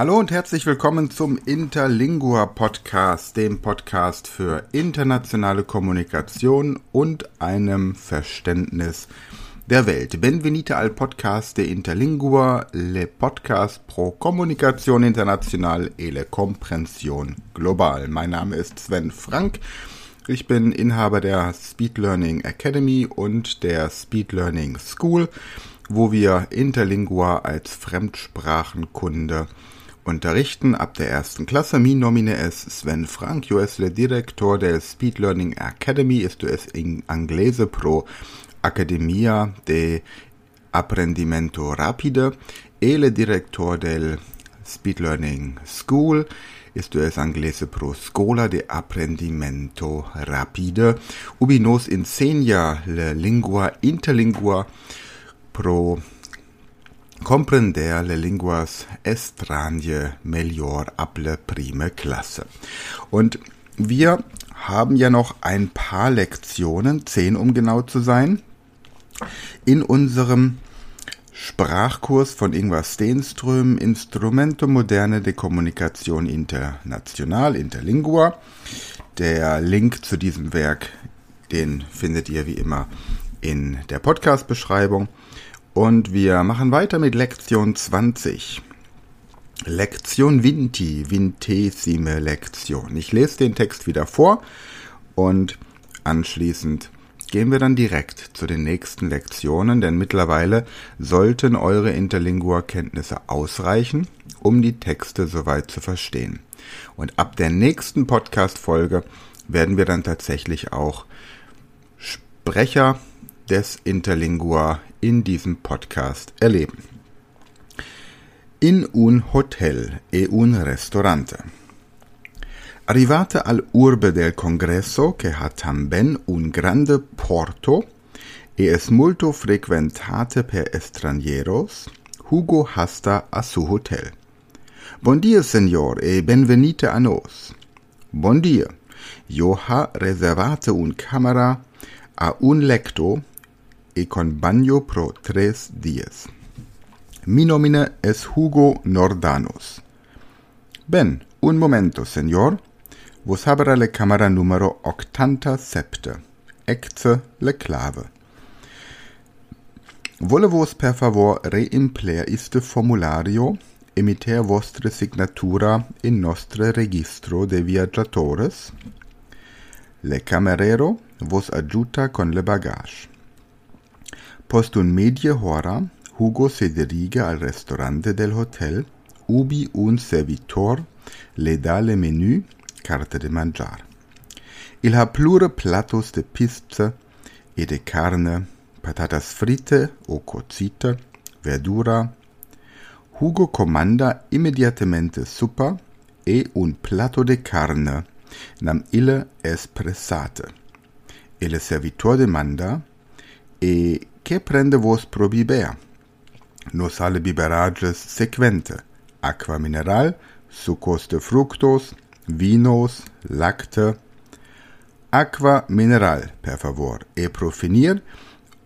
Hallo und herzlich willkommen zum Interlingua Podcast, dem Podcast für internationale Kommunikation und einem Verständnis der Welt. Benvenite al podcast de Interlingua, le podcast pro Kommunikation international e le comprension global. Mein Name ist Sven Frank. Ich bin Inhaber der Speed Learning Academy und der Speed Learning School, wo wir Interlingua als Fremdsprachenkunde unterrichten ab der ersten Klasse. Mi nomine es Sven Frank, yo es le director del Speed Learning Academy, esto es in inglese pro Academia de Apprendimento Rapide e le director del Speed Learning School, esto es inglese pro Scola de Apprendimento Rapide, ubi nos insegna le lingua interlingua pro comprender le linguas estranje melior able prime Klasse. Und wir haben ja noch ein paar Lektionen, zehn um genau zu sein, in unserem Sprachkurs von Ingvar Stenström, Instrumento Moderne de Kommunikation International, Interlingua. Der Link zu diesem Werk, den findet ihr wie immer in der Podcast-Beschreibung. Und wir machen weiter mit Lektion 20. Lektion Vinti, vintesime Lektion. Ich lese den Text wieder vor und anschließend gehen wir dann direkt zu den nächsten Lektionen, denn mittlerweile sollten eure Interlingua-Kenntnisse ausreichen, um die Texte soweit zu verstehen. Und ab der nächsten Podcast-Folge werden wir dann tatsächlich auch Sprecher des Interlingua in diesem Podcast erleben. In un hotel e un ristorante. Arrivate al urbe del congresso che ha tamben un grande porto e es molto frequentate per estranjeros, Hugo hasta a su hotel. Bon dia, señor, e benvenite a nos. Bon dia. Yo ha reservate un camera a un lecto e con bagno pro tres dias. Mi nomine es Hugo Nordanus. Ben, un momento, señor. Vos habera le camera numero octanta septe. Ecce le clave. Volle vos per favor reimpler iste formulario emiter vostre signatura in nostre registro de viaggiatores? Le camerero vos adjuta con le bagage. Post un medie hora, Hugo se dirige al restaurante del hotel, ubi un servitor le da le menu carte de mangiar. Il ha plure platos de pizza e de carne, patatas fritte o cocite, verdura. Hugo comanda immediatamente suppa e un plato de carne, nam ille espressate. Il servitor demanda, e che prende vos pro biber? Nos sale biberages sequente, aqua mineral, succos de fructos, vinos, lacte, aqua mineral, per favor, e pro finir,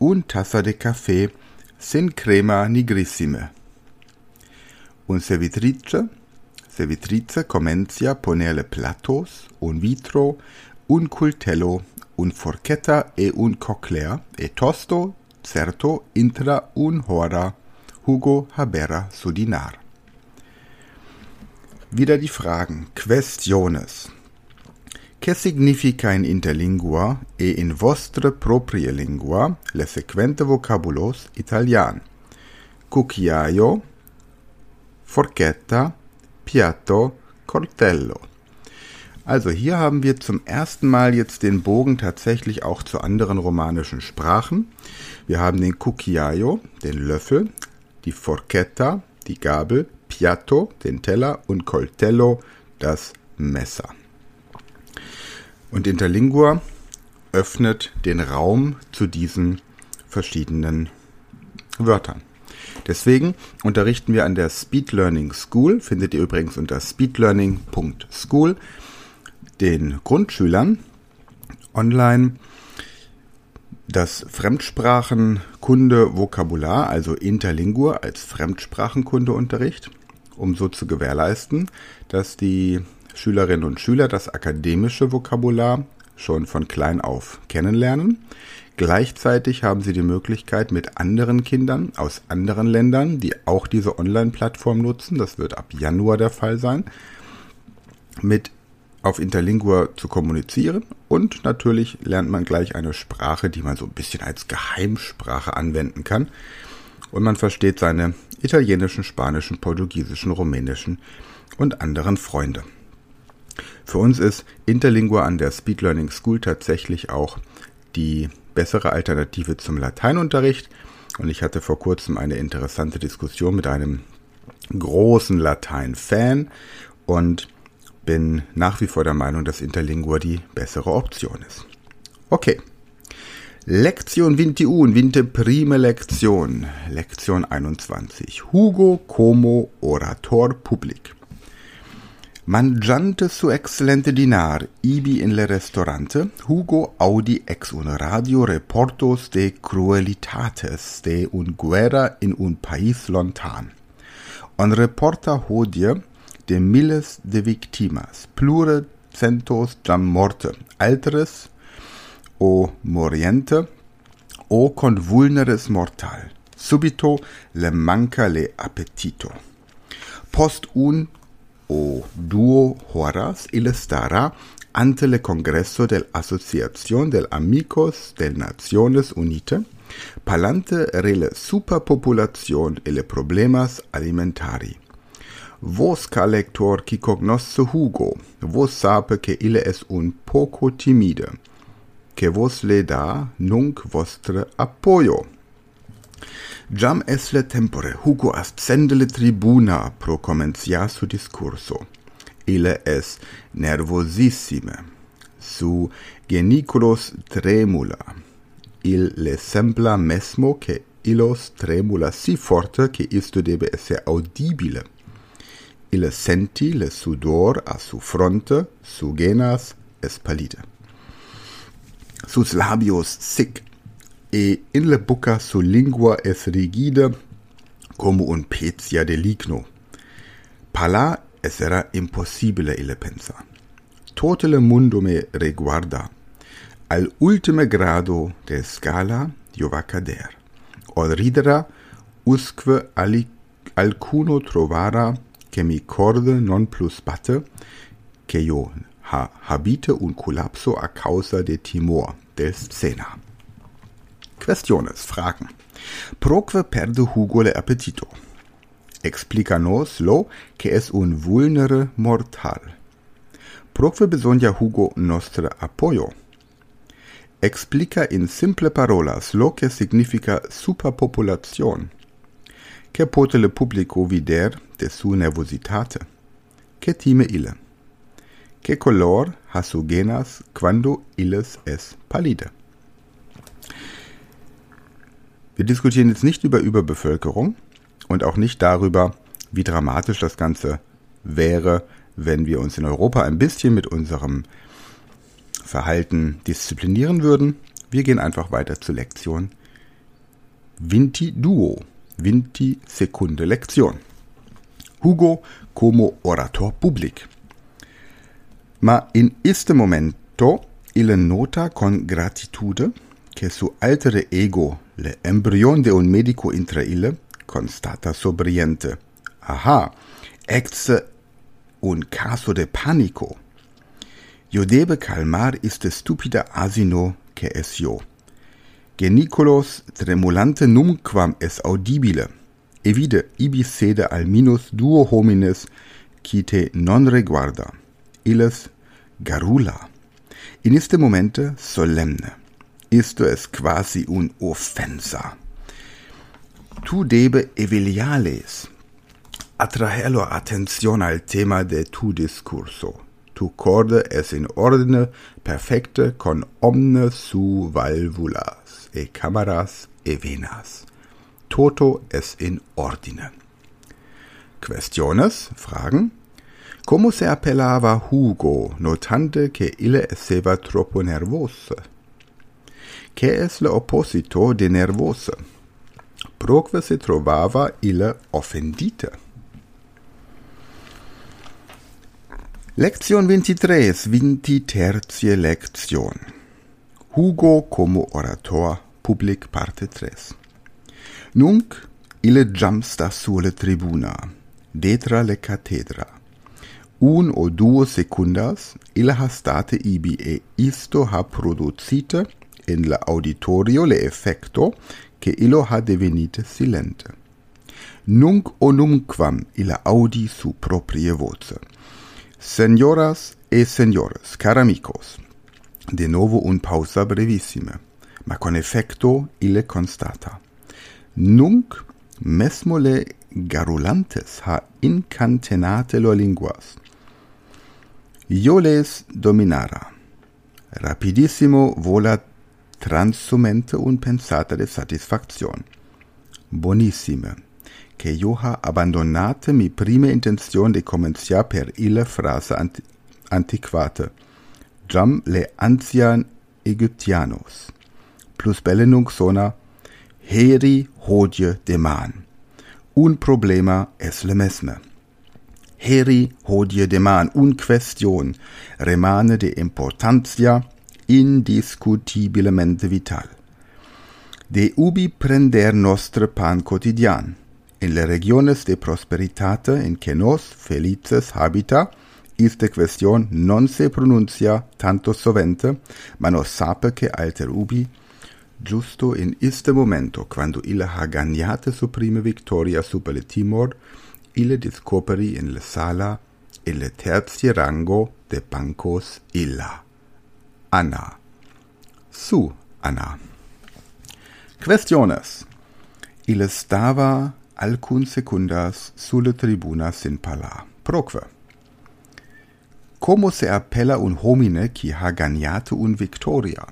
un tassa de café sin crema nigrissime. Un servitrice, servitrice comencia poner le platos, un vitro, un cultello, un forchetta e un coclea, e tosto, certo, intra un hora, Hugo habera su dinar. Wieder die Fragen. Questiones. Che significa in interlingua e in vostre proprie lingua le sequente vocabulos italian? Cucchiaio, forchetta, piatto, coltello. Also hier haben wir zum ersten Mal jetzt den Bogen tatsächlich auch zu anderen romanischen Sprachen. Wir haben den cucchiaio, den Löffel, die forchetta, die Gabel, piatto, den Teller und coltello, das Messer. Und Interlingua öffnet den Raum zu diesen verschiedenen Wörtern. Deswegen unterrichten wir an der Speed Learning School, findet ihr übrigens unter speedlearning.school, den Grundschülern online das Fremdsprachenkunde Vokabular, also Interlingua als Fremdsprachenkundeunterricht um so zu gewährleisten, dass die Schülerinnen und Schüler das akademische Vokabular schon von klein auf kennenlernen. Gleichzeitig haben sie die Möglichkeit, mit anderen Kindern aus anderen Ländern, die auch diese Online-Plattform nutzen, das wird ab Januar der Fall sein, mit auf Interlingua zu kommunizieren. Und natürlich lernt man gleich eine Sprache, die man so ein bisschen als Geheimsprache anwenden kann. Und man versteht seine italienischen, spanischen, portugiesischen, rumänischen und anderen Freunde. Für uns ist Interlingua an der Speed Learning School tatsächlich auch die bessere Alternative zum Lateinunterricht. Und ich hatte vor kurzem eine interessante Diskussion mit einem großen Latein-Fan. Und bin nach wie vor der Meinung, dass Interlingua die bessere Option ist. Okay. Lektion 21, 20 prime Lektion, Lektion 21. Hugo como orator public. Mangiante su excelente dinar, ibi in le restaurante, Hugo audi ex un radio reportos de cruelitates de un guerra in un país lontan. On reporta hodie de miles de victimas, plure centos jam morte, alteres o moriente, o con vulneres mortal. Subito le manca le appetito. Post un o duo horas ille stara ante le congresso del Asociación del Amigos del Naciones Unite, palante rele superpopulación e le problemas alimentari. Vos ca lector qui cognosce Hugo, vos sape che ille es un poco timide, che vos le da nunc vostre appoio. Jam es le tempore Hugo ascende le tribuna pro comencia su discurso. Ille es nervosissime. Su geniculos tremula. Il le sembla mesmo che illos tremula si forte che isto debe esse audibile ille senti le sudor a su fronte, su genas es pallide. Sus labios sic, e in le bucca su lingua es rigide, como un pezia de ligno. Pala es era impossibile ille pensa. Tote le mundo me reguarda. Al ultime grado de scala io va cader. Od ridera usque ali, alcuno trovara che mi corde non plus batte, che io ha habite un collapso a causa de timor del scena. Questiones, Fragen. Proque perde Hugo le appetito. Explicanos lo che es un vulnere mortal. Proque bisogna Hugo nostre apoyo. Explica in simple parolas lo che significa superpopulazione che pote le publico vider de su nervositate, che time ille, che color ha su genas quando illes es pallide. Wir diskutieren jetzt nicht über Überbevölkerung und auch nicht darüber, wie dramatisch das Ganze wäre, wenn wir uns in Europa ein bisschen mit unserem Verhalten disziplinieren würden. Wir gehen einfach weiter zur Lektion Vinti Duo. Vinti secunde lección. Hugo como orator public. Ma in este momento il nota con gratitude che su altere ego le embrion de un medico intra ille constata sobriente. Aha, ex un caso de panico. Io debe calmar este stupida asino che es yo. Genicolos tremulante numquam es audibile, evide ibi sede al minus duo homines qui te non reguarda, illes garula. In este momente solemne. Isto es quasi un offensa. Tu debe eviliales atraherlo atención al tema de tu discurso tu corde es in ordine perfecte con omne su valvulas e camaras e venas. Toto es in ordine. Questiones, Fragen. Como se appellava Hugo, notante che ille esseva troppo nervose? Che es le opposito de nervose? Proque se trovava ille offendite? Lección 23, vinti tertie lección. Hugo como orator, public parte 3. Nunc ille jamsta sulle tribuna, detra le cathedra. Un o duo secundas, ille ha state ibi e isto ha producite in la auditorio le effecto che illo ha devenite silente. Nunc onumquam ille audi su proprie voce. Señoras e señores, caramicos, de novo un pausa brevissime, ma con effecto ille constata. Nunc mesmo le garulantes ha incantenate lo linguas. Io les dominara. Rapidissimo vola transumente un pensata de satisfacción. Bonissime che io ha abbandonate mi prime intenzione de comenciar per ille frase ant antiquate. Jam le ancian Egyptianos. Plus belle nunc sona heri hodie deman. Un problema es le mesme. Heri hodie deman, un question remane de importantia indiscutibilmente vital. De ubi prender nostre pan quotidian, in le regiones de prosperitate in que felices habita, iste question non se pronuncia tanto sovente, ma nos sape che alter ubi, giusto in iste momento, quando ille ha gagnate su prime victoria super le Timor, ille discoperi in le sala in le terzi rango de bancos illa. Anna. Su, Anna. Questiones. Ille stava alcun secundas sulle tribuna sin pala. Proque. Como se appella un homine qui ha ganiate un victoria?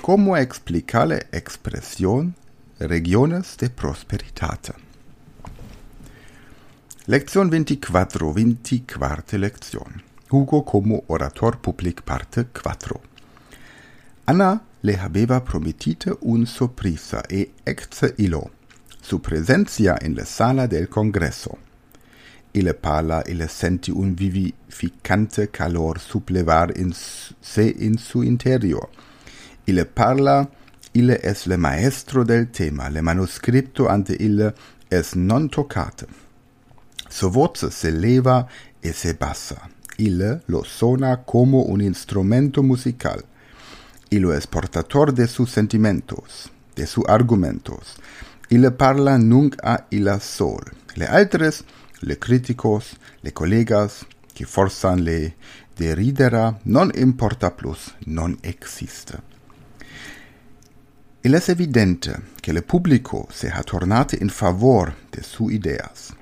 Como explicale expression regiones de prosperitate? Lección 24, 24 lección. Hugo como orator public parte 4. Anna le habeva prometite un sorpresa e ecce illo su presencia en la sala del congreso. Ille parla, ille senti un vivificante calor suplevar in su interior. Ille parla, ille es le maestro del tema, le manuscripto ante ille es non toccate. Su voce se leva e se bassa. Ille lo sona como un instrumento musical. Illo es portator de sus sentimentos, de sus argumentos, Ille parla nunc a illa sol. Le altres, le criticos, le collegas, qui forsan le deridera, non importa plus, non existe. Il es evidente che le publico se ha tornate in favor de su ideas.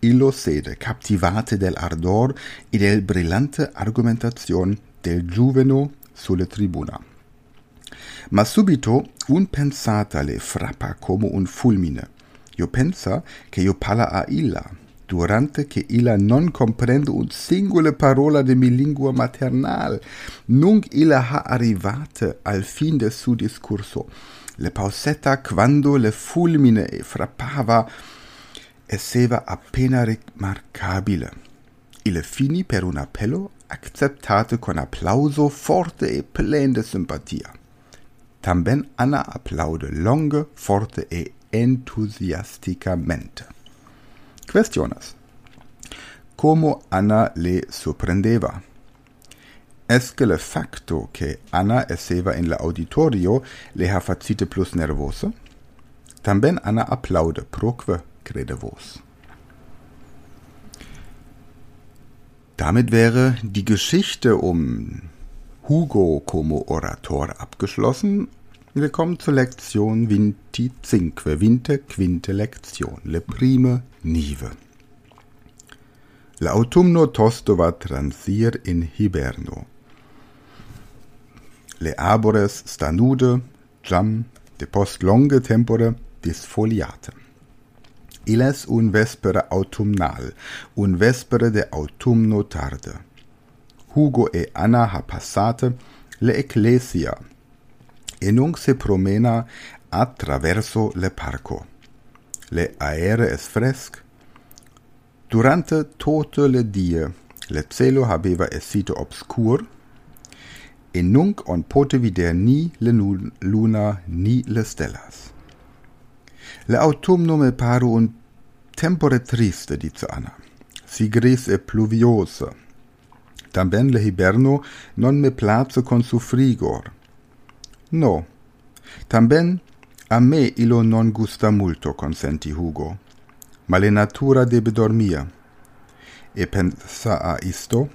Illo sede captivate del ardor e del brillante argumentazione del giuveno sulle tribuna. Ma subito un pensata le frappa come un fulmine. Io pensa che io parla a illa, durante che illa non comprende un singole parola de mi lingua maternal. Nunc illa ha arrivate al fin de su discurso. Le pausetta quando le fulmine frappava esseva appena remarcabile. Ille fini per un appello acceptate con applauso forte e plen de simpatia. Tamben Anna applaude longe, forte e entusiasticamente. Questiones. Como Anna le sorprendeva? Esque le facto che Anna esseva in la auditorio le ha facite plus nervosa? Tamben Anna applaude proque crede vos. Damit wäre die Geschichte um Hugo como Orator abgeschlossen. Wir kommen zur Lektion Vinti Cinque, Vinte Quinte Lektion, le prime nive. L'autumno tosto va transir in hiberno. Le arbores stanude, jam de post longe tempore disfoliate. Iles un vespere autumnal, un vespere de autumno tarde. Hugo e Anna ha passate le ecclesia e nunc se promena attraverso le parco. Le aere es fresc. Durante tote le die le celo habeva essito obscur, e nunc on pote vider ni le luna ni le stellas. Le autumno me paru un tempore triste, dice Anna. Si gris e pluviosa. Tamben le hiberno non me place con su frigor. No. Tamben a me ilo non gusta multo, consenti Hugo. Ma le natura debe dormia. E pensa a isto,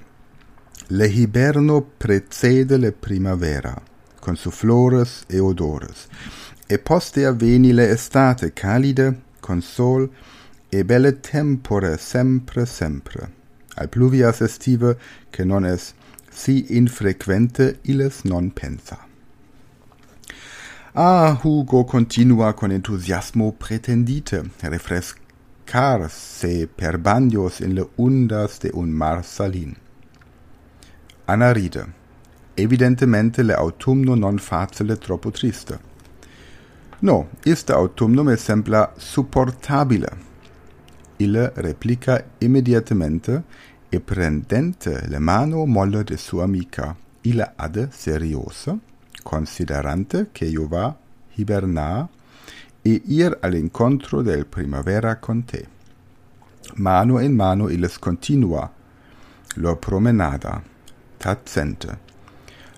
le hiberno precede le primavera, con su flores e odores, e poste avveni le estate calide, con sol e belle tempore sempre sempre. Al pluvias estive, che non es si infrequente, illes non pensa. Ah, Hugo continua con entusiasmo pretendite, refrescarse per bagnos in le ondas de un mar salin. Anna ride. Evidentemente le autumno non facile troppo triste. No, iste autumno me sembla supportabile. Ille replica immediatamente e prendente le mano molle de sua amica. Ille ade seriosa considerante che io va hibernar e ir al incontro del primavera con te. Mano in mano illes continua lo promenada, tacente.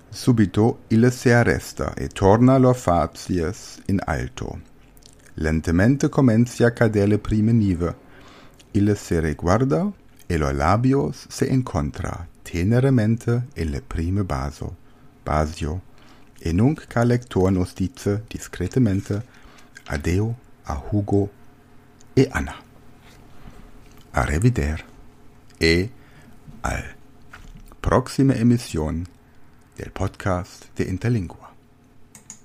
Subito illes se arresta e torna lo facies in alto. Lentemente comencia a cader le prime nive. Illes se reguarda e lo labios se incontra teneremente in le prime baso, basio e nunc ca lector nos dice discretemente adeo a Hugo e Anna. A revider e al proxima emisión del podcast de Interlingua.